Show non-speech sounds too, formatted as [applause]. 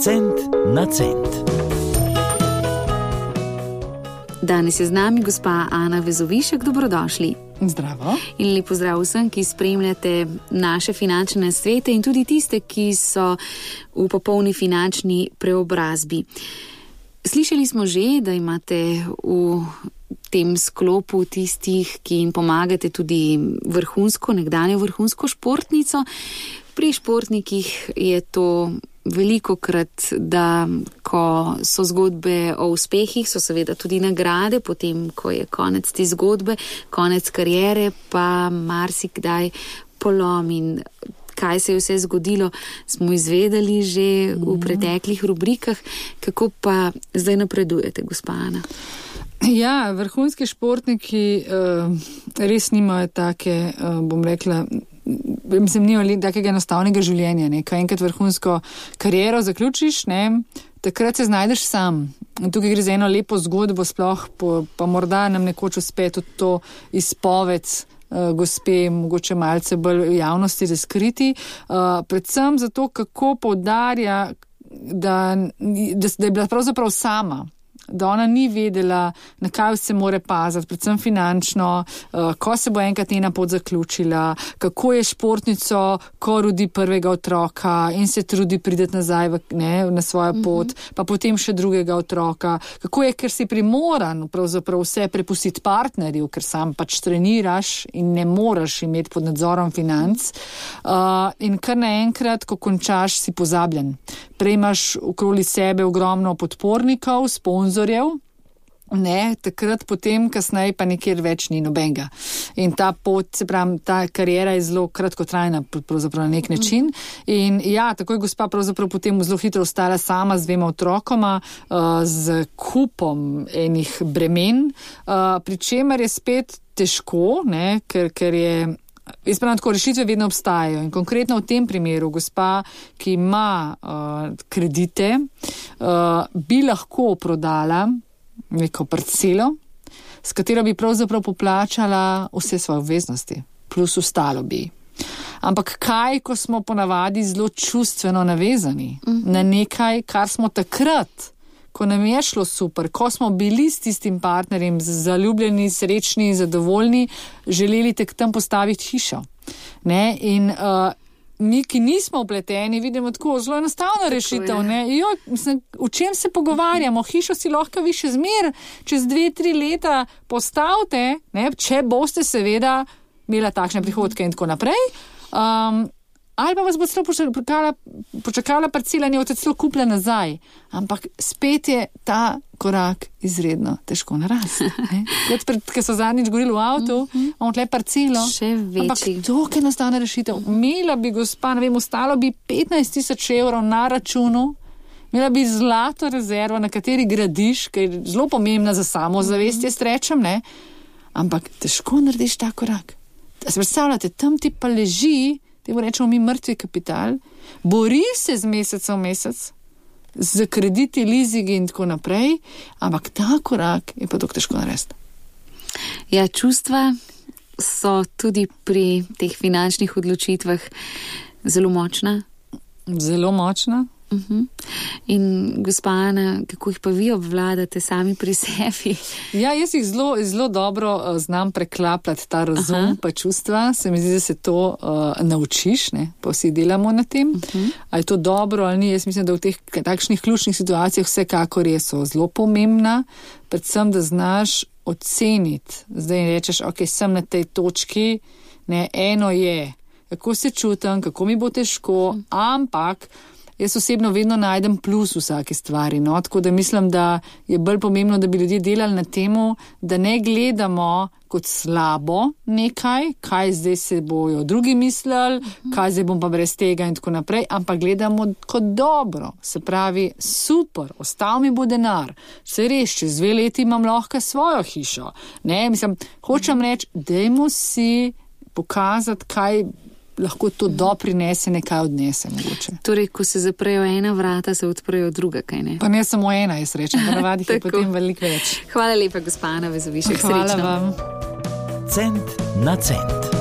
Cent na cent. Danes je z nami gospa Ana Vezovišek, dobrodošli. Zdravo. In lepo zdrav vsem, ki spremljate naše finančne svete in tudi tiste, ki so v popolni finančni preobrazbi. Slišali smo že, da imate v tem sklopu tistih, ki jim pomagate, tudi vrhunsko, nekdanjo vrhunsko športnico. Pri športnikih je to veliko krat, da ko so zgodbe o uspehih, so seveda tudi nagrade, potem, ko je konec te zgodbe, konec karijere, pa marsikdaj polom in kaj se je vse zgodilo, smo izvedeli že v Mhm. preteklih rubrikah, kako pa zdaj napredujete, gospa Ana. Ja, vrhunski športniki uh, res nimajo take, uh, bom rekla, mislim, nimajo takega enostavnega življenja. Ne? Ko enkrat vrhunsko kariero zaključiš, ne, takrat se znajdeš sam. In tukaj gre za eno lepo zgodbo, sploh po, pa morda nam nekoč uspe tudi to izpoved. Uh, gospe, mogoče malce bolj v javnosti razkriti, uh, predvsem zato, kako poudarja, da, da, da je bila pravzaprav sama, da ona ni vedela, na kaj vse more paziti, predvsem finančno, uh, ko se bo enkrat njena pot zaključila, kako je športnico, ko rodi prvega otroka in se trudi prideti nazaj v, ne, na svojo pot, mm -hmm. pa potem še drugega otroka, kako je, ker si primoran pravzaprav vse prepustiti partnerju, ker sam pač treniraš in ne moreš imeti pod nadzorom financ. Uh, in kar naenkrat, ko končaš, si pozabljen. Prejmaš okoli sebe ogromno podpornikov, sponzorjev. Ne, takrat, potem, kasneje, pa nikjer več ni nobenega. In ta pot, se pravi, ta karijera je zelo kratkotrajna, pravzaprav na nek način. In ja, tako je gospa pravzaprav potem zelo hitro ostala sama z dvema otrokoma, uh, z kupom enih bremen, uh, pri čemer je spet težko, ne, ker, ker je. Jaz pravim, tako rešitve vedno obstajajo in konkretno v tem primeru gospa, ki ima uh, kredite, uh, bi lahko prodala neko parcelo, s katero bi pravzaprav poplačala vse svoje obveznosti, plus ostalo bi. Ampak kaj, ko smo ponavadi zelo čustveno navezani -huh. na nekaj, kar smo takrat, ko nam je šlo super, ko smo bili s tistim partnerjem zaljubljeni, srečni, zadovoljni, želeli tek tam postaviti hišo. Ne? In uh, mi, ki nismo upleteni, vidimo tako zelo enostavno rešitev. Jo, mislim, o čem se pogovarjamo? Hišo si lahko vi še zmer, čez dve, tri leta postavite, ne? če boste seveda imela takšne prihodke in tako naprej. Um, ali pa vas bo celo počakala, počakala parcela, ne boste celo kupila nazaj. Ampak spet je ta korak izredno težko narasti. Ker so zadnjič govorili v avtu, imamo tle parcelo. Še več. Ampak to je enostavna rešitev. Imela bi gospa, ne vem, ostalo bi 15 tisoč evrov na računu. Imela bi zlato rezervo, na kateri gradiš, ki je zelo pomembna za samozavest, jaz rečem, ne. Ampak težko narediš ta korak. Da se predstavljate, tam ti pa leži, temu rečemo mi mrtvi kapital, bori se z meseca v mesec, z krediti, leasingi in tako naprej, ampak ta korak je pa tako težko narediti. Ja, čustva so tudi pri teh finančnih odločitvah zelo močna. Zelo močna. Uh -huh. In gospa Ana, kako jih pa vi obvladate sami pri sebi? Ja, jaz jih zelo, zelo dobro uh, znam preklapljati ta razum Aha. pa čustva. Se mi zdi, da se to uh, naučiš, ne? pa vsi delamo na tem. Uh -huh. Ali je to dobro ali ni? Jaz mislim, da v teh takšnih ključnih situacijah vsekakor je so zelo pomembna, predvsem, da znaš oceniti. Zdaj rečeš, ok, sem na tej točki, ne, eno je, kako se čutim, kako mi bo težko, ampak. Jaz osebno vedno najdem plus v vsaki stvari. No? Tako da mislim, da je bolj pomembno, da bi ljudje delali na tem, da ne gledamo kot slabo nekaj, kaj zdaj se bojo drugi mislili, kaj zdaj bom pa brez tega in tako naprej, ampak gledamo kot dobro. Se pravi, super, ostal mi bo denar, se res, čez dve leti imam lahko svojo hišo. Ne? Mislim, hočem reči, dajmo si pokazati, kaj lahko to doprinese, nekaj odnese. Mogoče. Torej, ko se zaprejo ena vrata, se odprejo druga, kaj ne? Pa ne samo ena, jaz rečem, da navadi je [laughs] potem veliko več. Hvala lepa, gospa Ana Vezovišek. Hvala Srečno. vam. Cent na cent.